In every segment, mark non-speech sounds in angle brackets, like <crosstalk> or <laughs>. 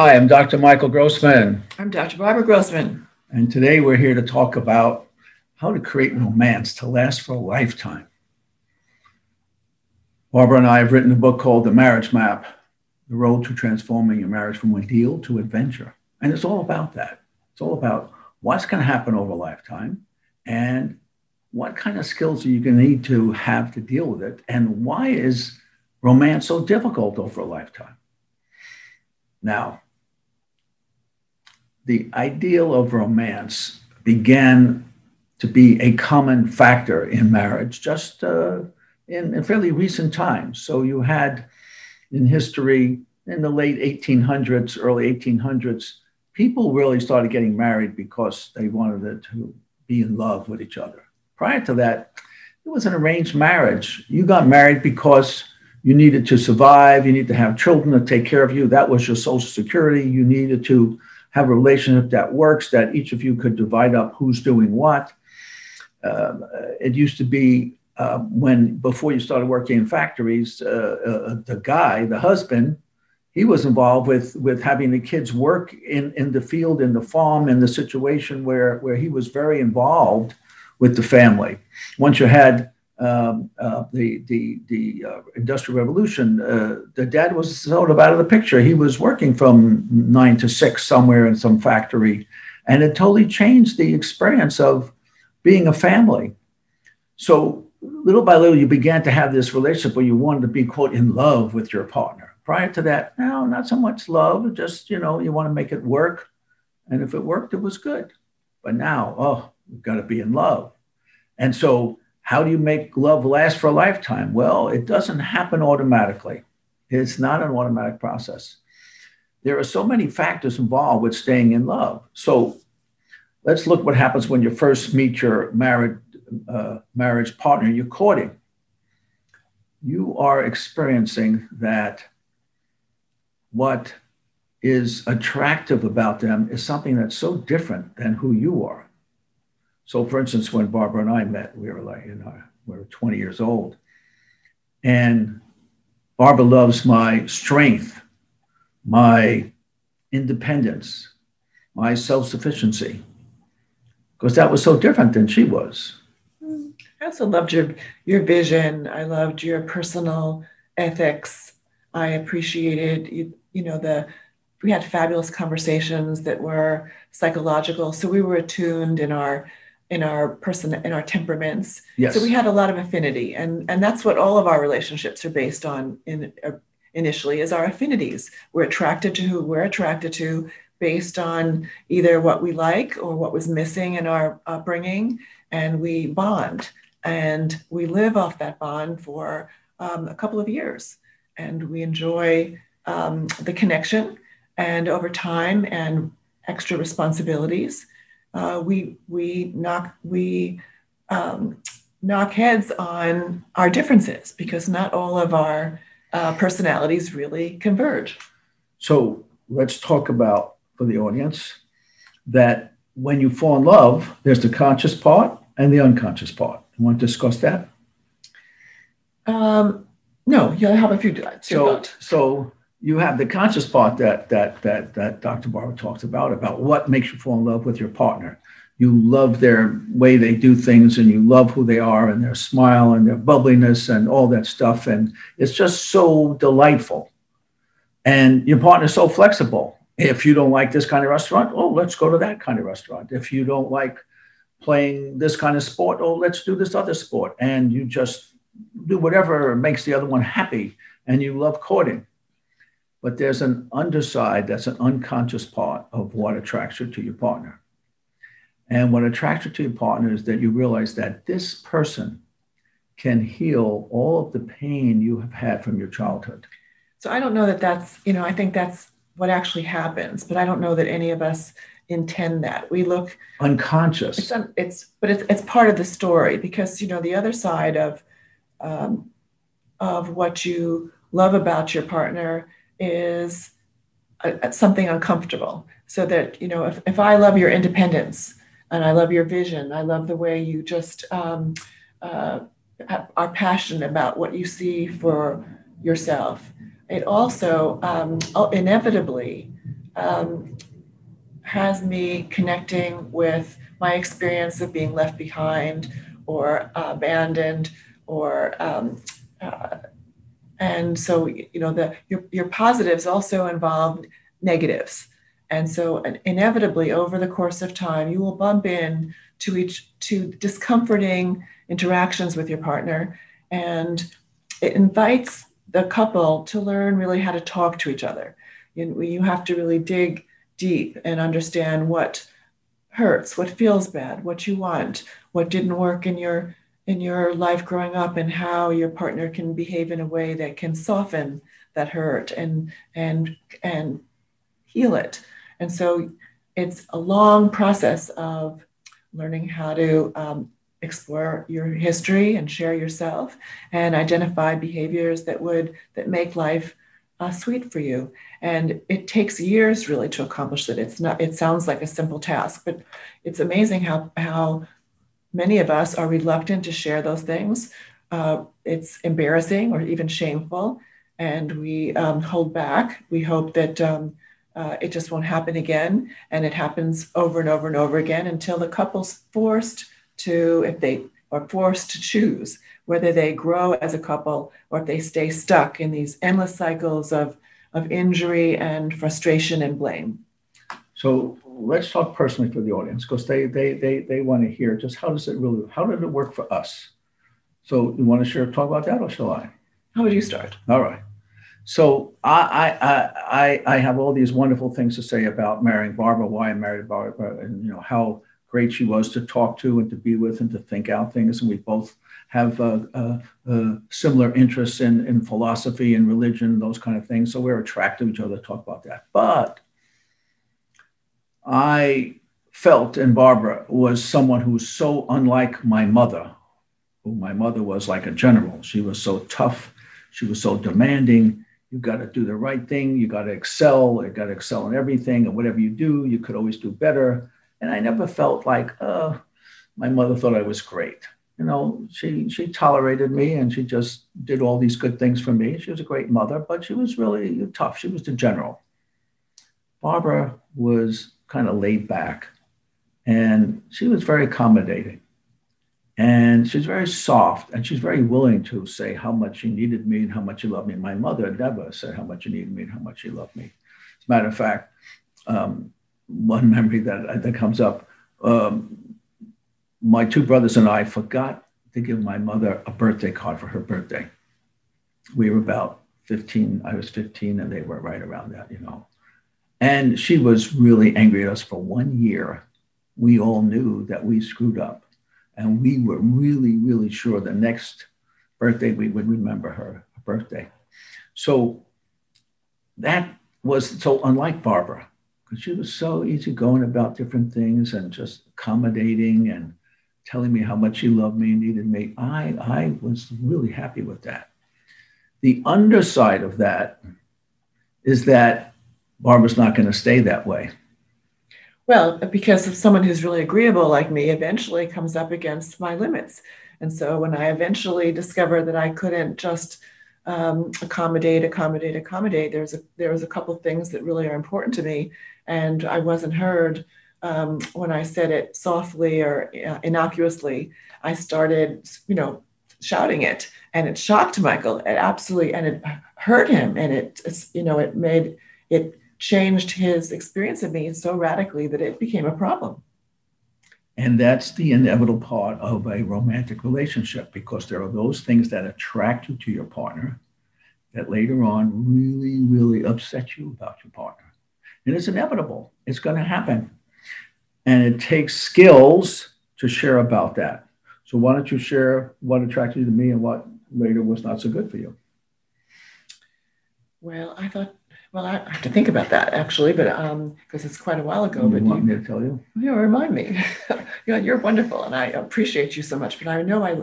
Hi, I'm Dr. Michael Grossman. I'm Dr. Barbara Grossman. And today we're here to talk about how to create romance to last for a lifetime. Barbara and I have written a book called The Marriage Map The Road to Transforming Your Marriage from Ordeal to Adventure. And it's all about that. It's all about what's going to happen over a lifetime and what kind of skills are you going to need to have to deal with it. And why is romance so difficult over a lifetime? Now, the ideal of romance began to be a common factor in marriage just uh, in, in, fairly recent times. So you had in history, in the late 1800s, early 1800s, people really started getting married because they wanted to be in love with each other. Prior to that, it was an arranged marriage. You got married because you needed to survive, you need to have children to take care of you. That was your social security. You needed to have a relationship that works, that each of you could divide up who's doing what. Um, it used to be uh, when, before you started working in factories, uh, uh, the guy, the husband, he was involved with, with having the kids work in, in the field, in the farm, in the situation where, where he was very involved with the family. Once you had um, uh, the the the uh, industrial revolution, uh, the dad was sort of out of the picture. He was working from nine to six somewhere in some factory, and it totally changed the experience of being a family. So little by little, you began to have this relationship where you wanted to be quote in love with your partner. Prior to that, no, not so much love. Just you know, you want to make it work, and if it worked, it was good. But now, oh, we've got to be in love, and so how do you make love last for a lifetime? Well, it doesn't happen automatically. It's not an automatic process. There are so many factors involved with staying in love. So let's look what happens when you first meet your married uh, marriage partner, you're courting. You are experiencing that what is attractive about them is something that's so different than who you are. So, for instance, when Barbara and I met, we were like, you know, we were 20 years old. And Barbara loves my strength, my independence, my self sufficiency, because that was so different than she was. I also loved your, your vision. I loved your personal ethics. I appreciated, you, you know, the, we had fabulous conversations that were psychological. So we were attuned in our in our person in our temperaments. Yes. so we had a lot of affinity and and that's what all of our relationships are based on in uh, initially is our affinities. We're attracted to who we're attracted to based on either what we like or what was missing in our upbringing and we bond. And we live off that bond for um, a couple of years and we enjoy um, the connection and over time and extra responsibilities uh, we we knock we um, knock heads on our differences because not all of our uh, personalities really converge. So let's talk about for the audience that when you fall in love, there's the conscious part and the unconscious part. You want to discuss that? Um, no, yeah, how about you do that? So, so you have the conscious part that that that that Dr. Barbara talks about about what makes you fall in love with your partner. You love their way they do things, and you love who they are, and their smile, and their bubbliness, and all that stuff, and it's just so delightful. And your partner's so flexible. If you don't like this kind of restaurant, oh, let's go to that kind of restaurant. If you don't like playing this kind of sport, oh, let's do this other sport. And you just do whatever makes the other one happy, and you love courting but there's an underside that's an unconscious part of what attracts you to your partner. And what attracts you to your partner is that you realize that this person can heal all of the pain you have had from your childhood. So I don't know that that's, you know, I think that's what actually happens, but I don't know that any of us intend that. We look unconscious. It's, un, it's but it's, it's part of the story because, you know, the other side of, um, of what you love about your partner is a, something uncomfortable. So that, you know, if, if I love your independence and I love your vision, I love the way you just um, uh, are passionate about what you see for yourself. It also um, inevitably um, has me connecting with my experience of being left behind or abandoned or um, uh, and so you know the your, your positives also involve negatives. And so inevitably over the course of time you will bump in to each to discomforting interactions with your partner. And it invites the couple to learn really how to talk to each other. You, you have to really dig deep and understand what hurts what feels bad what you want what didn't work in your in your life growing up and how your partner can behave in a way that can soften that hurt and and and heal it. And so it's a long process of learning how to um, explore your history and share yourself and identify behaviors that would that make life uh, sweet for you. And it takes years really to accomplish it it's not it sounds like a simple task but it's amazing how how many of us are reluctant to share those things. Uh, it's embarrassing or even shameful, and we um, hold back. We hope that um, uh, it just won't happen again, and it happens over and over and over again until the couple's forced to, if they are forced to choose whether they grow as a couple or if they stay stuck in these endless cycles of, of injury and frustration and blame. So let's talk personally for the audience because they they they they want to hear just how does it really how did it work for us. So you want to share talk about that or shall I? How would you start? All right. So I I I I have all these wonderful things to say about marrying Barbara, why I married Barbara, and you know how great she was to talk to and to be with and to think out things. And we both have uh, uh, uh, similar interests in, in philosophy and religion, those kind of things. So we're attracted to each other to talk about that. But I felt in Barbara was someone who was so unlike my mother, who my mother was like a general. She was so tough, she was so demanding. You got to do the right thing, you got to excel, you got to excel in everything, and whatever you do, you could always do better. And I never felt like, uh, my mother thought I was great. You know, she she tolerated me and she just did all these good things for me. She was a great mother, but she was really tough. She was the general. Barbara was kind of laid back. And she was very accommodating. And she's very soft and she's very willing to say how much she needed me and how much she loved me. My mother never said how much she needed me and how much she loved me. As a matter of fact, um, one memory that, that comes up um, my two brothers and I forgot to give my mother a birthday card for her birthday. We were about 15, I was 15, and they were right around that, you know. And she was really angry at us for one year. We all knew that we screwed up. And we were really, really sure the next birthday we would remember her, her birthday. So that was so unlike Barbara, because she was so easygoing about different things and just accommodating and telling me how much she loved me and needed me. I, I was really happy with that. The underside of that is that Barbara's not going to stay that way. Well, because of someone who's really agreeable like me eventually comes up against my limits. And so when I eventually discovered that I couldn't just um, accommodate, accommodate, accommodate, there's a, there was a couple of things that really are important to me. And I wasn't heard um, when I said it softly or uh, innocuously. I started, you know, shouting it and it shocked Michael. It absolutely, and it hurt him. And it, you know, it made it changed his experience of me so radically that it became a problem. And that's the inevitable part of a romantic relationship because there are those things that attract you to your partner that later on really, really upset you about your partner. And it's inevitable, it's going to happen. And it takes skills to share about that. So, why don't you share what attracted you to me and what later was not so good for you? Well, I thought, well, I have to think about that actually, but um, because it's quite a while ago. You but want you, me to tell you? you remind me. <laughs> yeah, you're wonderful, and I appreciate you so much. But I know I,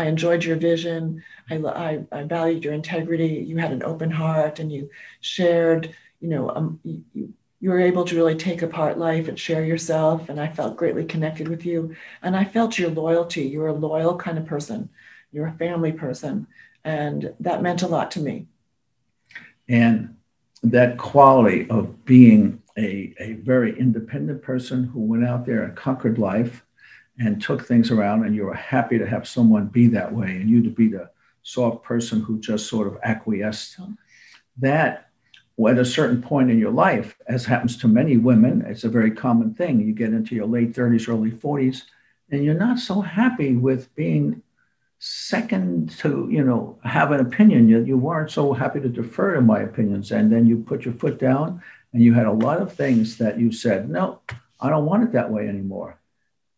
I enjoyed your vision. I, I, I valued your integrity. You had an open heart, and you shared. You know, um, you, you were able to really take apart life and share yourself. And I felt greatly connected with you. And I felt your loyalty. You're a loyal kind of person. You're a family person, and that meant a lot to me. And that quality of being a, a very independent person who went out there and conquered life and took things around, and you were happy to have someone be that way and you to be the soft person who just sort of acquiesced. That, at a certain point in your life, as happens to many women, it's a very common thing. You get into your late 30s, early 40s, and you're not so happy with being second to you know have an opinion. You, you weren't so happy to defer to my opinions and then you put your foot down and you had a lot of things that you said no i don't want it that way anymore.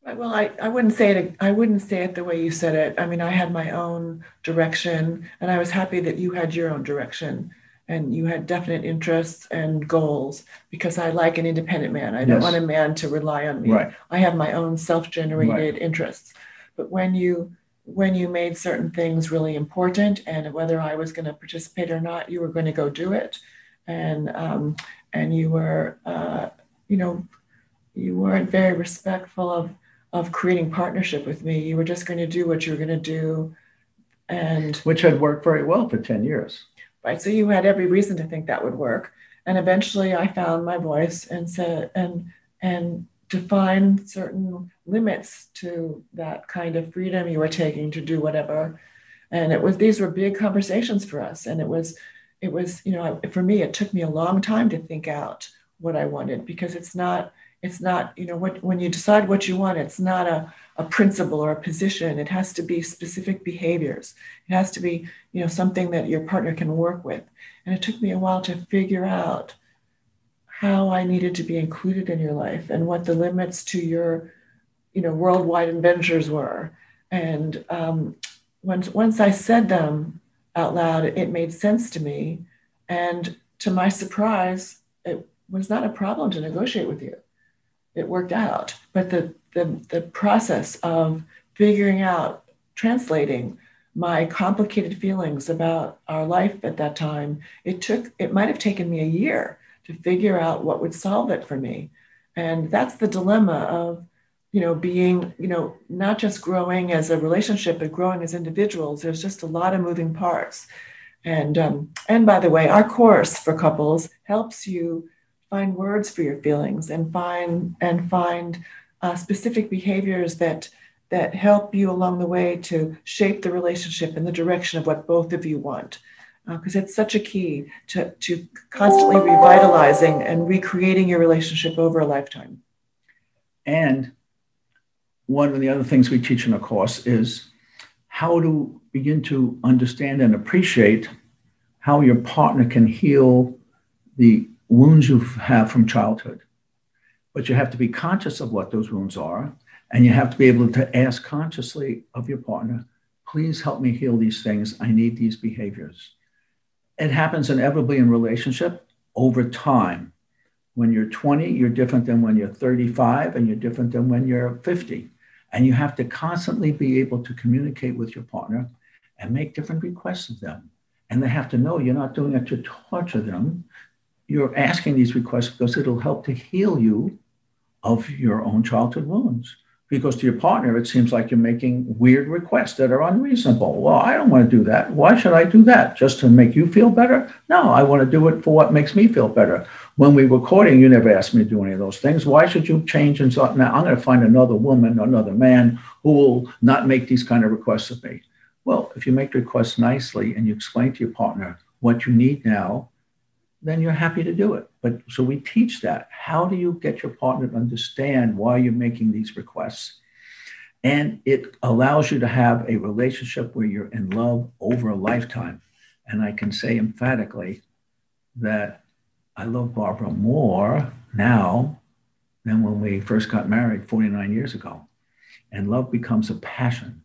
Well I, I wouldn't say it i wouldn't say it the way you said it. I mean i had my own direction and i was happy that you had your own direction and you had definite interests and goals because i like an independent man. I don't yes. want a man to rely on me. Right. i have my own self-generated right. interests. But when you when you made certain things really important and whether I was going to participate or not, you were going to go do it. And, um, and you were, uh, you know, you weren't very respectful of, of creating partnership with me. You were just going to do what you were going to do. And which had worked very well for 10 years. Right. So you had every reason to think that would work. And eventually I found my voice and said, and, and define certain limits to that kind of freedom you were taking to do whatever. And it was these were big conversations for us. And it was it was you know for me it took me a long time to think out what i wanted because it's not it's not you know what when you decide what you want it's not a, a principle or a position. It has to be specific behaviors. It has to be you know something that your partner can work with. And it took me a while to figure out how I needed to be included in your life and what the limits to your, you know, worldwide adventures were. And um, once once I said them out loud, it made sense to me. And to my surprise, it was not a problem to negotiate with you. It worked out. But the the, the process of figuring out, translating my complicated feelings about our life at that time, it took it might have taken me a year to figure out what would solve it for me. And that's the dilemma of, you know, being, you know, not just growing as a relationship, but growing as individuals. There's just a lot of moving parts. And um, and by the way, our course for couples helps you find words for your feelings and find and find uh, specific behaviors that that help you along the way to shape the relationship in the direction of what both of you want because uh, it's such a key to, to constantly revitalizing and recreating your relationship over a lifetime. And one of the other things we teach in the course is how to begin to understand and appreciate how your partner can heal the wounds you have from childhood. But you have to be conscious of what those wounds are, and you have to be able to ask consciously of your partner, please help me heal these things. I need these behaviors it happens inevitably in relationship over time. When you're 20, you're different than when you're 35, and you're different than when you're 50. And you have to constantly be able to communicate with your partner and make different requests of them. And they have to know you're not doing it to torture them. You're asking these requests because it'll help to heal you of your own childhood wounds because to your partner, it seems like you're making weird requests that are unreasonable. Well, I don't want to do that. Why should I do that? Just to make you feel better? No, I want to do it for what makes me feel better. When we were courting, you never asked me to do any of those things. Why should you change and so now I'm going to find another woman, another man who will not make these kind of requests of me? Well, if you make requests nicely and you explain to your partner what you need now, then you're happy to do it. But so we teach that. How do you get your partner to understand why you're making these requests? And it allows you to have a relationship where you're in love over a lifetime. And I can say emphatically that I love Barbara more now than when we first got married 49 years ago. And love becomes a passion.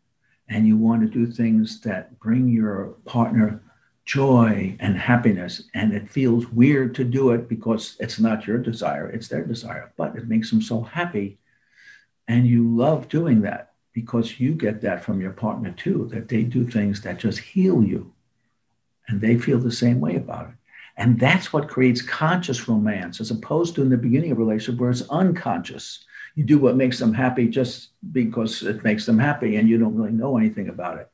And you want to do things that bring your partner joy and happiness. And it feels weird to do it because it's not your desire, it's their desire, but it makes them so happy. And you love doing that because you get that from your partner too, that they do things that just heal you. And they feel the same way about it. And that's what creates conscious romance, as opposed to in the beginning of a relationship where it's unconscious. You do what makes them happy just because it makes them happy and you don't really know anything about it.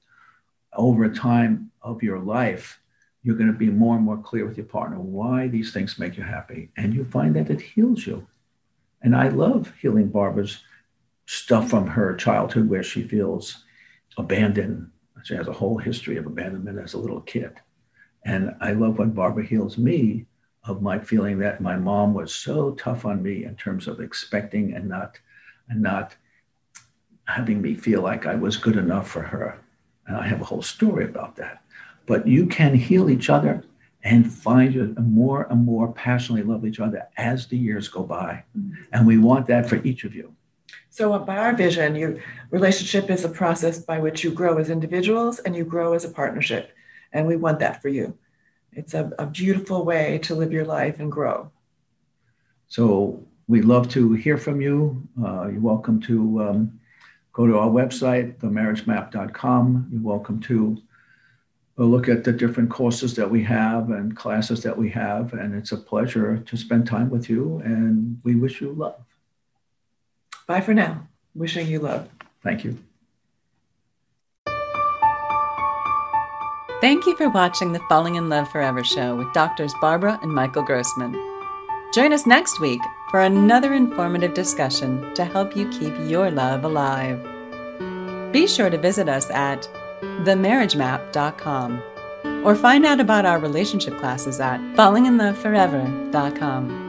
Over time of your life, you're going to be more and more clear with your partner why these things make you happy. And you find that it heals you. And I love healing Barbara's stuff from her childhood where she feels abandoned. She has a whole history of abandonment as a little kid. And I love when Barbara heals me of my feeling that my mom was so tough on me in terms of expecting and not and not having me feel like I was good enough for her. And I have a whole story about that. But you can heal each other and find you more and more passionately love each other as the years go by. Mm-hmm. And we want that for each of you. So, by our vision, your relationship is a process by which you grow as individuals and you grow as a partnership. And we want that for you. It's a, a beautiful way to live your life and grow. So, we'd love to hear from you. Uh, you're welcome to um, go to our website, themarriagemap.com. You're welcome to look at the different courses that we have and classes that we have. And it's a pleasure to spend time with you. And we wish you love. Bye for now. Wishing you love. Thank you. Thank you for watching the Falling in Love Forever show with doctors Barbara and Michael Grossman. Join us next week for another informative discussion to help you keep your love alive. Be sure to visit us at themarriagemap.com or find out about our relationship classes at fallinginloveforever.com.